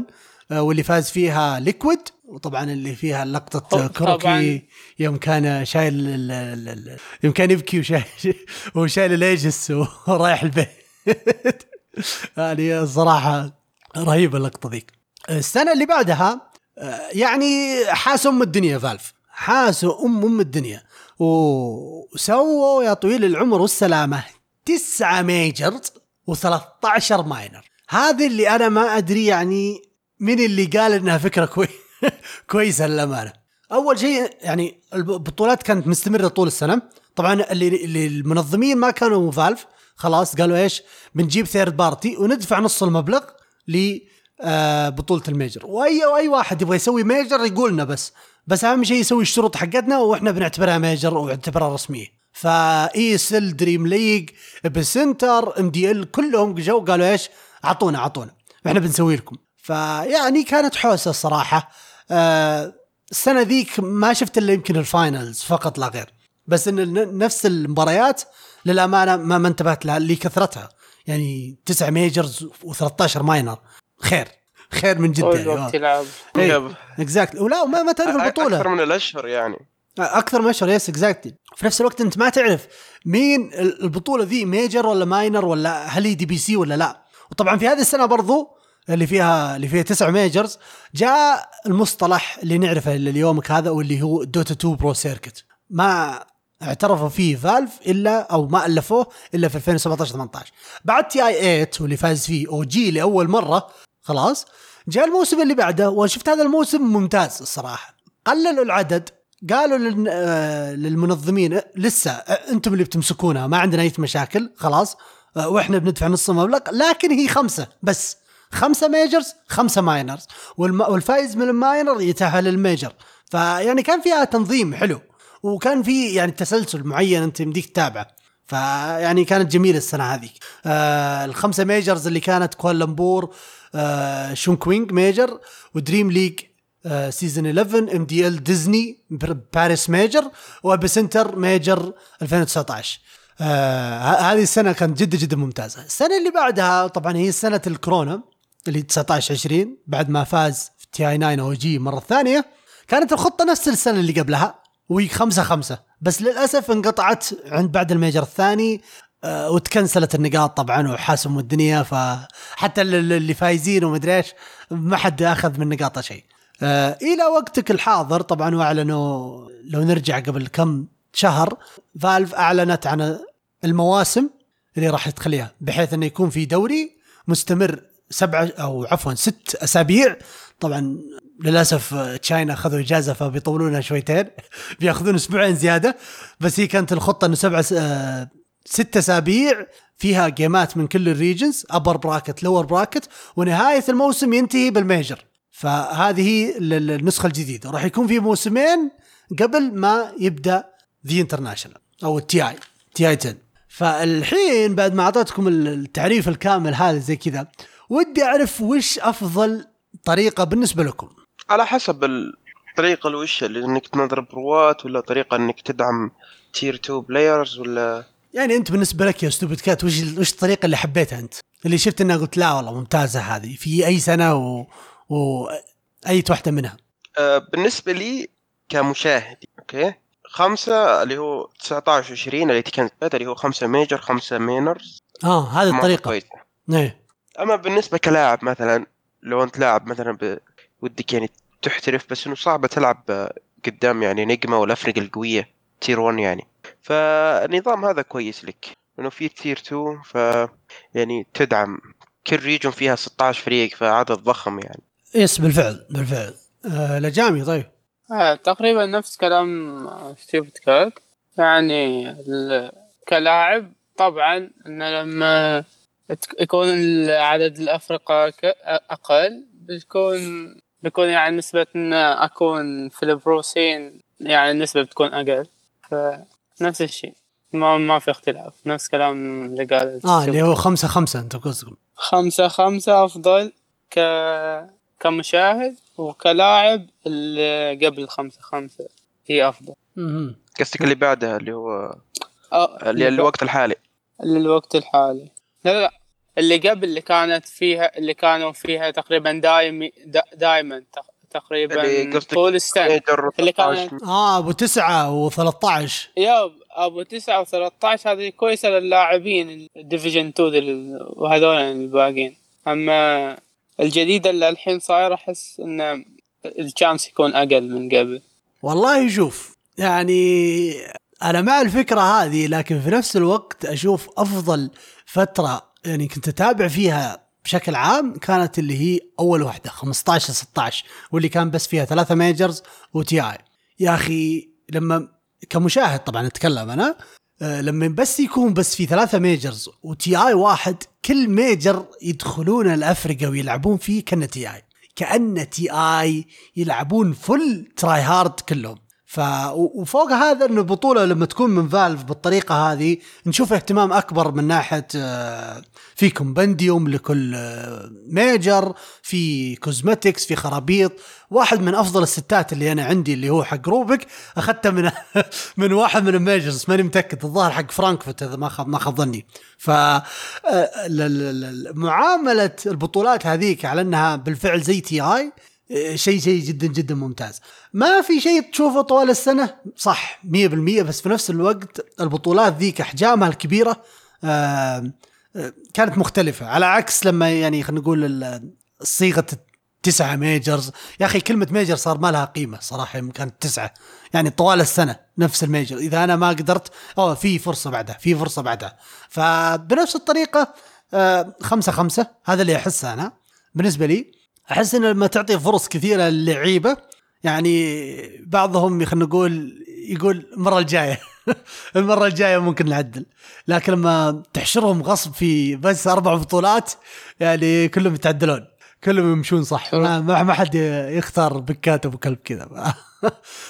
آه، واللي فاز فيها Liquid وطبعا اللي فيها لقطة طبعاً. KuroKy يوم كان شايل ال- ال- ال- يوم كان يبكي وشايل وشايل ال Aegis ورايح البيت. يعني الصراحة رهيبة اللقطة ذيك. السنة اللي بعدها آه، يعني حاسوا أم الدنيا فالف. حاسوا ام أم الدنيا. وسووا يا طويل العمر والسلامة تسعة majors و13 minor. هذه اللي أنا ما أدري يعني مين اللي قال إنها فكرة كوي... كويسة للأمانة. أول شيء يعني البطولات كانت مستمرة طول السنة. طبعا اللي, اللي المنظمين ما كانوا فالف خلاص قالوا إيش؟ بنجيب third party وندفع نص المبلغ ل آه بطولة ال major. واي وأي واحد يبغى يسوي major يقولنا بس. بس أهم شيء يسوي الشروط حقتنا وإحنا بنعتبرها major ونعتبرها رسمية. فاي سيل دريم ليج بسنتر إم دي إل كلهم جو قالوا إيش؟ اعطونا اعطونا إحنا بنسوي لكم. فيعني كانت حوسة الصراحة. آه السنة ذيك ما شفت إلا يمكن ال finals فقط لا غير. بس إن نفس المباريات للأمانة ما ما انتبهت لها لكثرتها يعني تسع majors و13 minor خير. خير من الوقت يلعب yep. exactly ولا ما ما تعرف البطولة. أكثر من الأشهر يعني. أكثر من اشهر yes exactly في نفس الوقت أنت ما تعرف مين ال- البطولة ذي major ولا minor ولا هل هي DPC ولا لا. وطبعا في هذه السنة برضو اللي فيها اللي فيها تسع majors جاء المصطلح اللي نعرفه ليومك هذا واللي هو Dota 2 Pro Circuit ما اعترفوا فيه فالف إلا أو ما ألفوه إلا في 2017 18 بعد TI 8 واللي فاز فيه OG لأول مرة خلاص جاء الموسم اللي بعده وشفت هذا الموسم ممتاز الصراحة. قللوا العدد قالوا آه، للمنظمين لسه أنتم اللي بتمسكونها ما عندنا أي مشاكل خلاص. وإحنا بندفع نص المبلغ لكن هي خمسة بس. خمسة majors خمسة minors والفايز من ال minor يتأهل لل major فيعني كان فيها تنظيم حلو وكان في يعني تسلسل معين أنت يمديك تتابعه. فيعني كانت جميلة السنة هذيك. آه الخمسة majors اللي كانت كوالالمبور آه تشونغتشينغ major و DreamLeague آه season 11 MDL ديزني باريس major وبيسنتر major 2019 آه هذه السنة كانت جدا جدا ممتازة. السنة اللي بعدها طبعا هي سنة الكورونا اللي 19 20 بعد ما فاز في TI 9 OG مرة ثانية. كانت الخطة نفس السنة اللي قبلها وهي خمسة خمسة. بس للأسف انقطعت عند بعد ال major الثاني آه، وتكنسلت النقاط طبعا وحاسموا الدنيا. فحتى ال- ال- اللي فايزين ومدري إيش ما حد أخذ من نقاطه شيء. آه، إلى وقتك الحاضر طبعا واعلنوا لو نرجع قبل كم شهر فالف أعلنت عن المواسم اللي راح تخليها بحيث إنه يكون في دوري مستمر سبعة أو عفوا ست أسابيع. طبعا للأسف تشاينا أخذوا إجازة فبيطولونها شويتين بيأخذون أسبوعين زيادة. بس هي كانت الخطة إنه سبعة ست أسابيع فيها جيمات من كل ال regions upper bracket lower bracket ونهاية الموسم ينتهي بال major. فهذه هي ال- ال- النسخة الجديدة. راح يكون في موسمين قبل ما يبدأ The International أو ال TI TI 10 فالحين بعد ما أعطيتكم ال- التعريف الكامل هذا زي كذا ودي أعرف وش أفضل طريقة بالنسبة لكم على حسب الطريقة الوش اللي إنك تنظر بروات ولا طريقة إنك تدعم tier 2 players ولا يعني أنت بالنسبة لك يا Stupid Cat وش وش الطريقة اللي حبيتها أنت؟ اللي شفت إنها قلت لا والله ممتازة هذه في أي سنة و, و... أي واحدة منها. آه بالنسبة لي كمشاهد okay خمسة اللي هو 19 20 اللي كانت اللي هو خمسة major خمسة minors. آه هذه الطريقة. كويس إيه أما بالنسبة كلاعب مثلا لو أنت لاعب مثلا ب... ودك يعني تحترف بس إنه صعب تلعب قدام يعني نجمة والأفرقة القوية tier 1 يعني. فالنظام هذا كويس لك. إنه في tier 2 ف يعني تدعم. كل region فيها 16 فريق فعدد ضخم يعني. yes بالفعل بالفعل. آه لجامي طيب. آه تقريبا نفس كلام Stupid Cat يعني كلاعب طبعا إنه لما يكون عدد الأفرقة ك- أقل بتكون بيكون يعني نسبة إن أكون في ال pro scene يعني النسبة بتكون أقل. فنفس الشيء. ما ما في اختلاف. نفس كلام اللي قال آه اللي هو خمسة خمسة أنت قصدكم. خمسة خمسة أفضل ك كمشاهد وكلاعب اللي قبل خمسة خمسة. هي أفضل. قصدك اللي بعدها اللي هو أه اللي الوقت الحالي. للوقت الحالي. لا لا اللي قبل اللي كانت فيها اللي كانوا فيها تقريبا دايم دا دايما تق- اللي تقريبا طول السنة major اللي 13 كانت آه أبو تسعة و13 يا أبو تسعة و13 هذه كويسة للاعبين ال division 2 دل- وهذول الباقيين. أما الجديدة اللي الحين صاير أحس إن ال chance يكون أقل من قبل. والله شوف يعني أنا مع الفكرة هذه لكن في نفس الوقت أشوف أفضل فترة يعني كنت أتابع فيها بشكل عام كانت اللي هي أول واحدة 15 16 واللي كان بس فيها ثلاثة majors و TI يا أخي لما كمشاهد طبعا اتكلم أنا لما بس يكون بس في ثلاثة majors و TI واحد كل major يدخلون الافرقه ويلعبون فيه كأنه TI كأنه TI يلعبون full try hard كلهم. ف وفوق هذا انه البطولة لما تكون من Valve بالطريقة هذه نشوف اهتمام أكبر من ناحية آه، في compendium لكل آه، major في cosmetics في خرابيط. واحد من أفضل ال sets اللي أنا عندي اللي هو حق Rubick أخذته من من واحد من ال majors ماني متأكد الظاهر حق فرانكفورت إذا ما ما خاب ظني. ف آه، معاملة البطولات هذيك على إنها بالفعل زي TI شيء شيء جدا جدا ممتاز. ما في شيء تشوفه طوال السنة؟ صح 100% بس في نفس الوقت البطولات ذيك احجامها الكبيره آه، آه، كانت مختلفة. على عكس لما يعني خلينا نقول صيغة تسعة majors يا أخي كلمة major صار ما لها قيمة صراحة كانت تسعة. يعني طوال السنة نفس ال major إذا أنا ما قدرت أوه في فرصة بعدها في فرصة بعدها. فبنفس الطريقة آه، خمسة خمسة هذا اللي احسه أنا. بالنسبة لي أحس إن لما تعطي فرص كثيرة للعيبة يعني بعضهم خلينا نقول يقول المرة الجاية المرة الجاية ممكن نعدل. لكن لما تحشرهم غصب في بس أربع بطولات يعني كلهم يتعدلون كلهم يمشون صح. ما, ما حد يختار picks ات أبو كلب كذا.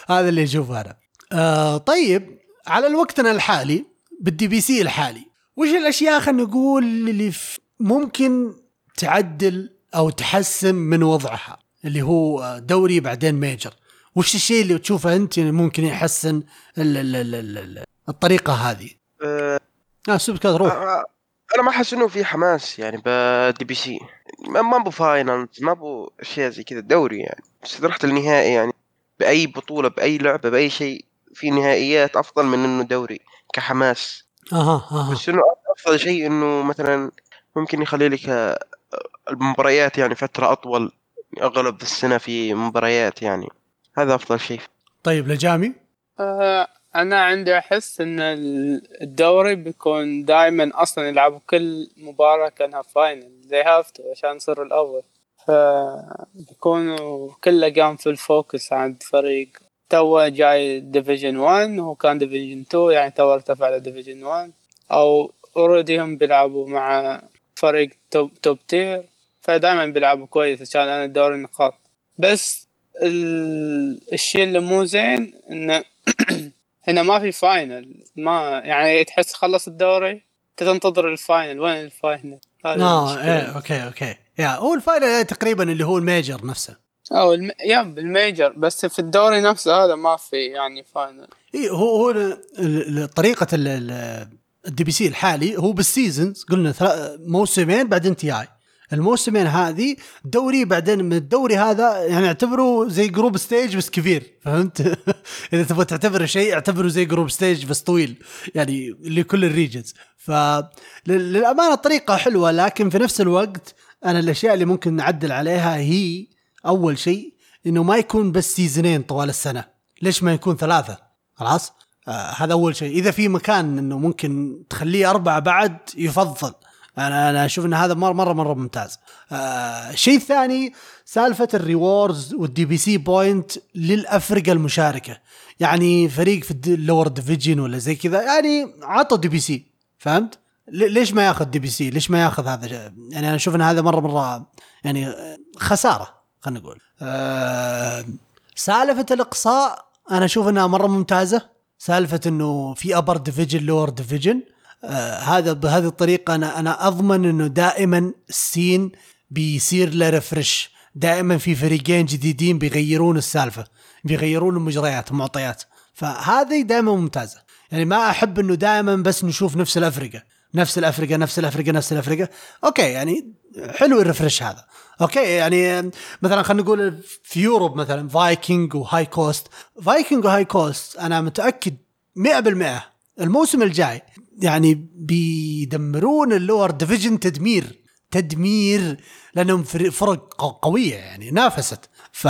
هذا اللي أشوفه أنا. آه طيب على وقتنا الحالي بال DPC الحالي وش الأشياء خلينا نقول اللي ممكن تعدل أو تحسن من وضعها اللي هو دوري بعدين major وش الشيء اللي تشوفه أنت ممكن يحسن ال ال ال ال الطريقة هذه؟ أه آه سوبر روح. أه أنا ما أحس إنه في حماس يعني ب DPC ما أبو final ما أبو أشياء زي كذا دوري يعني. بس رحت النهائي يعني. بأي بطولة بأي لعبة بأي شيء في نهائيات أفضل من إنه دوري كحماس. أها أها. بس إنه أفضل شيء إنه مثلا ممكن يخلي لك المباريات يعني فترة أطول أغلب السنة في مباريات يعني. هذا أفضل شيء. طيب لجامي؟ آه أنا عندي أحس إن الدوري بيكون دائما أصلا يلعبوا كل مباراة كأنها final زي have to عشان يصير الأول. فبيكونوا كله قام في ال focus عند فريق. تو جاي division 1 وهو كان division 2 يعني تو ارتفع ل division 1 أو already هم بيلعبوا مع فريق top top tier فدائما بيلعبوا كويس عشان أنا دوري النقاط. بس ال... الشيء اللي مو زين إنه هنا ما في final ما يعني تحس خلص الدوري تنتظر ال final وين ال final آه إيه okay okay. yeah هو ال final تقريبا اللي هو ال major نفسه. أو الم... yeah ال major. بس في الدوري نفسه هذا ما في يعني final اي هو هو طريقة ال DPC الحالي هو بال seasons قلنا موسمين بعدين TI. الموسمين هذه دوري بعدين من الدوري هذا يعني اعتبره زي group stage بس كبير فهمت؟ إذا تبغى تعتبر شيء اعتبره زي group stage بس طويل يعني لكل ال regions فللأمانة الطريقة حلوة لكن في نفس الوقت أنا الأشياء اللي ممكن نعدل عليها هي أول شيء إنه ما يكون بس season ين طوال السنة. ليش ما يكون ثلاثة؟ خلاص؟ آه هذا أول شيء. إذا في مكان إنه ممكن تخليه أربعة بعد يفضل أنا أنا أشوف إن هذا مره مره مرة ممتاز. آه الشيء الثاني سالفة ال rewards وال DPC point للأفرقة المشاركة. يعني فريق في ال lower division ولا زي كذا يعني عطوا DPC فهمت؟ ليش ما ياخذ DPC؟ ليش ما ياخذ هذا؟ يعني أنا أشوف إن هذا مره مرة يعني خسارة خلينا نقول. آه سالفة الإقصاء أنا أشوف إنها مرة ممتازة. سالفة إنه في upper division lower division هذا بهذه الطريقة أنا أنا أضمن إنه دائما ال scene بيصير له refresh دائما في فريقين جديدين بيغيرون السالفة بيغيرون المجريات المعطيات. فهذه دائما ممتازة. يعني ما أحب إنه دائما بس نشوف نفس الافرقه نفس الافرقه نفس الافرقه نفس الافرقه okay يعني حلو ال refresh هذا. okay يعني مثلا خلينا نقول في Europe مثلا Viking و Hi كوست Viking و Hi كوست أنا متأكد 100% الموسم الجاي يعني بيدمرون ال lower division تدمير تدمير لأنهم فرق قوية يعني نافست. ف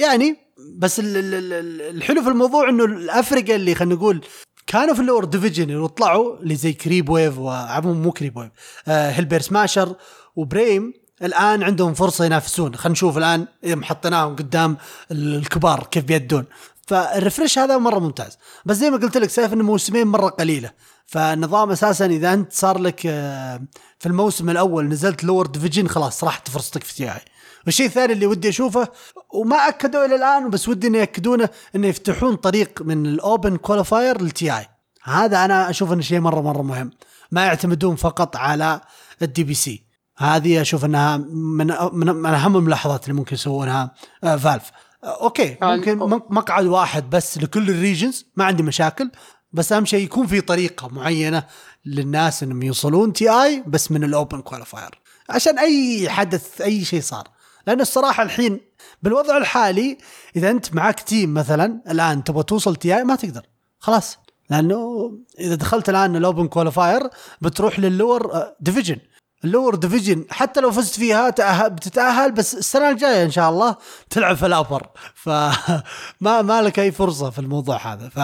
يعني بس الحلو في الموضوع إنه الافرقه اللي خلينا نقول كانوا في ال lower division وطلعوا اللي زي Creep Wave وعموما مو Creep Wave Hellbear Smashers و Brame الآن عندهم فرصة ينافسون. خلينا نشوف الآن إذا حطيناهم قدام الكبار كيف بيدون. فال refresh هذا مرة ممتاز. بس زي ما قلت لك Saif انه موسمين مرة قليلة. فالنظام أساسا إذا أنت صار لك آه، في الموسم الأول نزلت lower division خلاص راحت فرصتك في TI. والشيء الثاني اللي ودي أشوفه وما أكدوا إلى الآن بس ودي انه يأكدونه إنه يفتحون طريق من ال open qualifier لل TI. هذا أنا أشوف إنه شيء مرة مرة مهم. ما يعتمدون فقط على ال DPC. هذه أشوف إنها من من, أهم الملاحظات اللي ممكن يسوونها آه، Valve. آه، أوكي ممكن مق- مقعد واحد بس لكل ال regions ما عندي مشاكل. بس أهم شيء يكون في طريقة معينة للناس إنهم يوصلون TI بس من ال open qualifier عشان أي حدث أي شيء صار. لأن الصراحة الحين بالوضع الحالي إذا أنت معك team مثلا الآن تبغى توصل TI ما تقدر. خلاص. لأنه إذا دخلت الآن ال open qualifier بتروح لل lower division ال lower division حتى لو فزت فيها بتتأهل بس السنة الجاية إن شاء الله تلعب في ال upper فما ما لك أي فرصة في الموضوع هذا. ف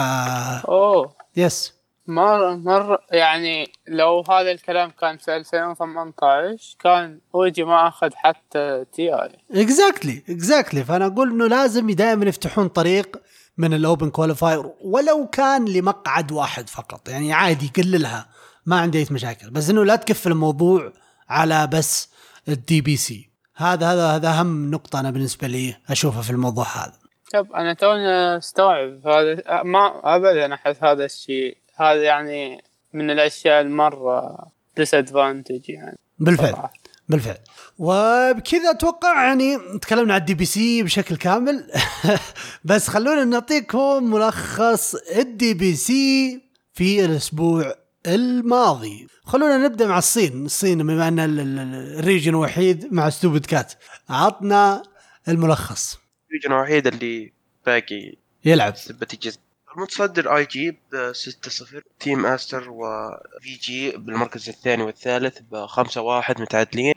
oh. yes مرة مرة يعني لو هذا الكلام كان في 2018 كان OG ما أخذ حتى TI. exactly exactly فأنا أقول إنه لازم دائما يفتحون طريق من ال open qualifier ولو كان لمقعد واحد فقط. يعني عادي قللها. ما عندي أي مشاكل. بس إنه لا تكفل الموضوع على بس ال DPC هذا هذا هذا أهم نقطة أنا بالنسبة لي أشوفها في الموضوع هذا. طب أنا توني أستوعب هذا ما ابدا أحس هذا الشيء هذا يعني من الأشياء المرة disadvantage يعني. بالفعل صراحة. بالفعل. وبكذا أتوقع يعني تكلمنا عن ال DPC بشكل كامل. بس خلونا نعطيكم ملخص ال DPC في الأسبوع الماضي. خلونا نبدأ مع الصين. الصين بما أن ال- ال- ال region الوحيد مع Stupid Cat. عطنا الملخص. ال region الوحيد اللي باقي يلعب. بتيجي المتصدر IG ب 6-0 Team Aster و VG بالمركز الثاني والثالث ب 5-1 متعادلين.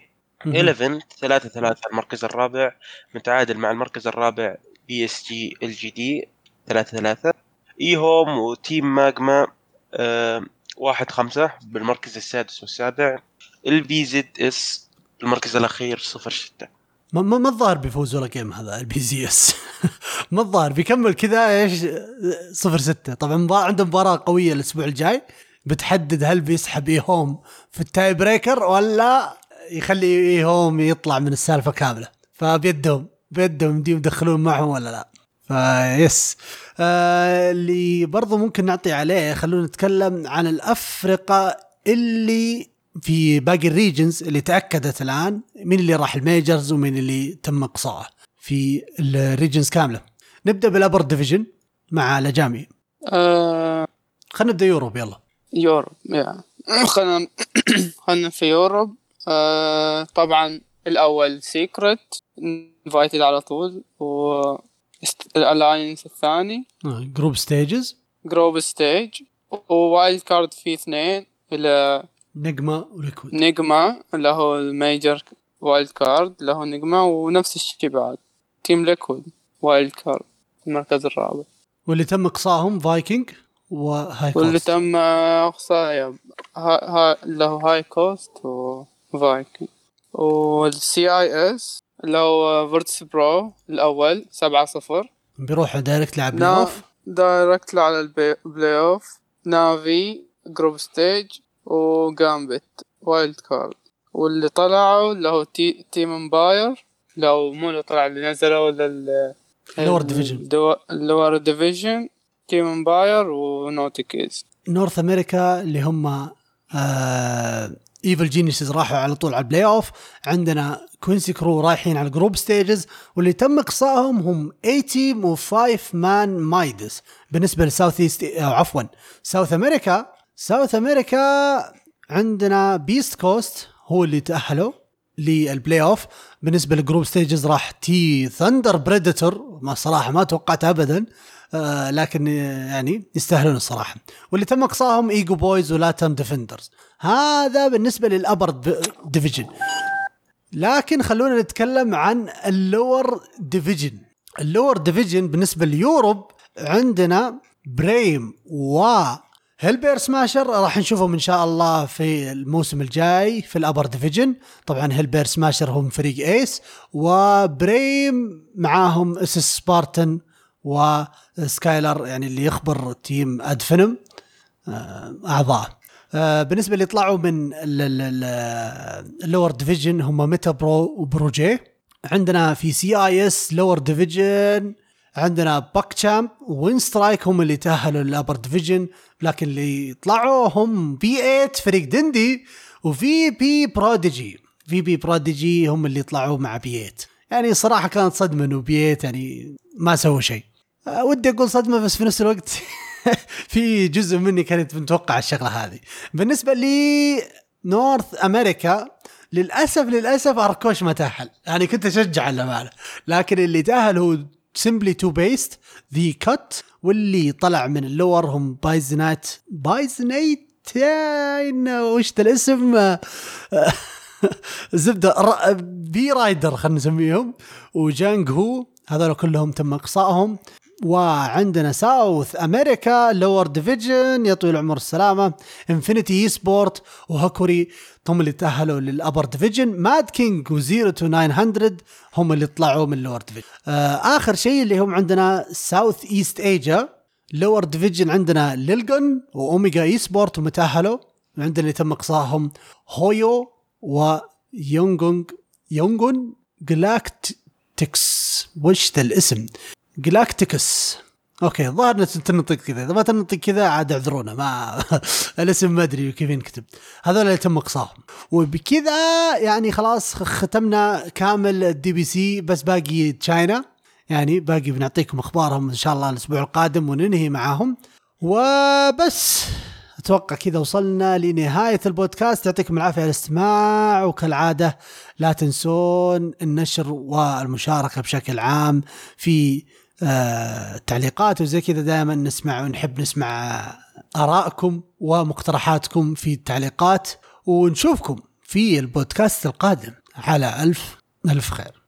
11 3 3 المركز الرابع متعادل مع المركز الرابع بي إس جي إل جي دي 3 3 EHOME و Team MagMa آه واحد خمسة بالمركز السادس والسابع. LBZS المركز الأخير صفر ستة. ما ما ما الظاهر بيفوز ولا game هذا LBZS ما الظاهر بيكمل كذا إيش صفر ستة. طبعا مباراة عنده مباراة قوية الأسبوع الجاي. بتحدد هل بيسحب EHOME في ال tie breaker ولا يخلي EHOME يطلع من السالفة كاملة. فبيدهم بيدهم دي يدخلون معهم ولا لا. ف yes آه اللي برضو ممكن نعطي عليه خلونا نتكلم عن الأفرقة اللي في باقي ال regions اللي تأكدت الآن مين اللي راح ال majors ومين اللي تم اقصائه في ال regions كاملة. نبدأ بال upper division مع لجامي. آه خلينا نبدأ Europe يلا. Europe yeah. خلنا خلنا في Europe. آه طبعا الأول Secret invited على طول و ال Alliance الثاني. group stages group stage و wild card في اثنين إلى Nigma و Liquid Nigma اللي هو ال major wild card اللي هو Nigma ونفس الشيء بعد. Team Liquid wild card المركز الرابع. واللي تم إقصائهم Vikin.gg و High واللي Coast تم إقصائه ها ها هو High Coast و Vikin.gg وال CIS اللي هو Virtus.pro الأول سبعة صفر. بيروح direct لعب play off direct على ال play off NAVI group stage و Gambit wild card واللي طلعوا اللي هو تي Team Empire لو مو اللي طلع اللي نزلوا لل Lower division. ال lower division Team Empire و NoTechies North America اللي هم آه Evil Geniuses راحوا على طول على ال play off عندنا Quincy Crew رايحين على ال group stages واللي تم إقصائهم هم A Team و 5ManMidas بالنسبة لل South East أو عفوا South America South America عندنا beastcoast هو اللي تأهلوا لل play off بالنسبة لل group stages راح تي Thunder Predator ما صراحة ما توقعت ابدا. آه لكن يعني يستاهلون الصراحة. واللي تم إقصائهم EgoBoys و Latam Defenders هذا بالنسبة لل upper division لكن خلونا نتكلم عن ال lower division ال lower division بالنسبة ل Europe عندنا Brame و Hellbear Smashers راح نشوفهم إن شاء الله في الموسم الجاي في ال upper division طبعا Hellbear Smashers هم فريق Ace و Brame معاهم SsaSpartan و Skylark يعني اللي يخبر Team Adfinem آه، أعضاء. آه، بالنسبة اللي طلعوا من ال lower division هم Meta Pro و Pro G عندنا في CIS lower division عندنا PuckChamp و Winstrike هم اللي تأهلوا لل upper division لكن اللي طلعوا هم B8 فريق دندي و VP Prodigy VP Prodigy هم اللي طلعوا مع B8 يعني صراحة كانت صدمة إنه B8 يعني ما سووا شيء. أه ودي أقول صدمة بس في نفس الوقت في جزء مني كانت متوقع الشغلة هذه. بالنسبة لي نورث أمريكا للأسف للأسف أركوش ما تأهل. يعني كنت أشجع الأمانة. لكن اللي تأهل هو سمبلي تو بيست ذي كات واللي طلع من اللور هم بايزنات. بايزنيت وش ذا الاسم؟ زبدة بي رايدر خلينا نسميهم. وجانج هو هذول كلهم تم إقصائهم. وعندنا ساوث أمريكا لور ديفيجن يا طويل العمر السلامة. Infinity Esports و Hokori هم اللي تأهلوا لل upper division. Mad Kings و Zero Two 900 هم اللي طلعوا من ال lower division. آه آخر شيء اللي هم عندنا Southeast Asia. lower division عندنا Lilgun و Omega Esports وما تأهلوا عندنا اللي تم إقصائهم هويو ويونغونج يونغون جلاكتكس وش ذا الاسم؟ جلاكتيكس. أوكي الظاهر تنطق كذا. إذا ما تنطق كذا عاد اعذرونا. ما الاسم ما أدري كيف ينكتب هذول اللي تم إقصاهم. وبكذا يعني خلاص ختمنا كامل ال DPC بس باقي China. يعني باقي بنعطيكم أخبارهم إن شاء الله الأسبوع القادم وننهي معاهم. وبس. أتوقع كذا وصلنا لنهاية البودكاست. يعطيكم العافية على الاستماع. وكالعادة لا تنسون النشر والمشاركة بشكل عام في آه تعليقات وزي كذا دائما نسمع ونحب نسمع ارائكم ومقترحاتكم في التعليقات ونشوفكم في البودكاست القادم على ألف ألف خير.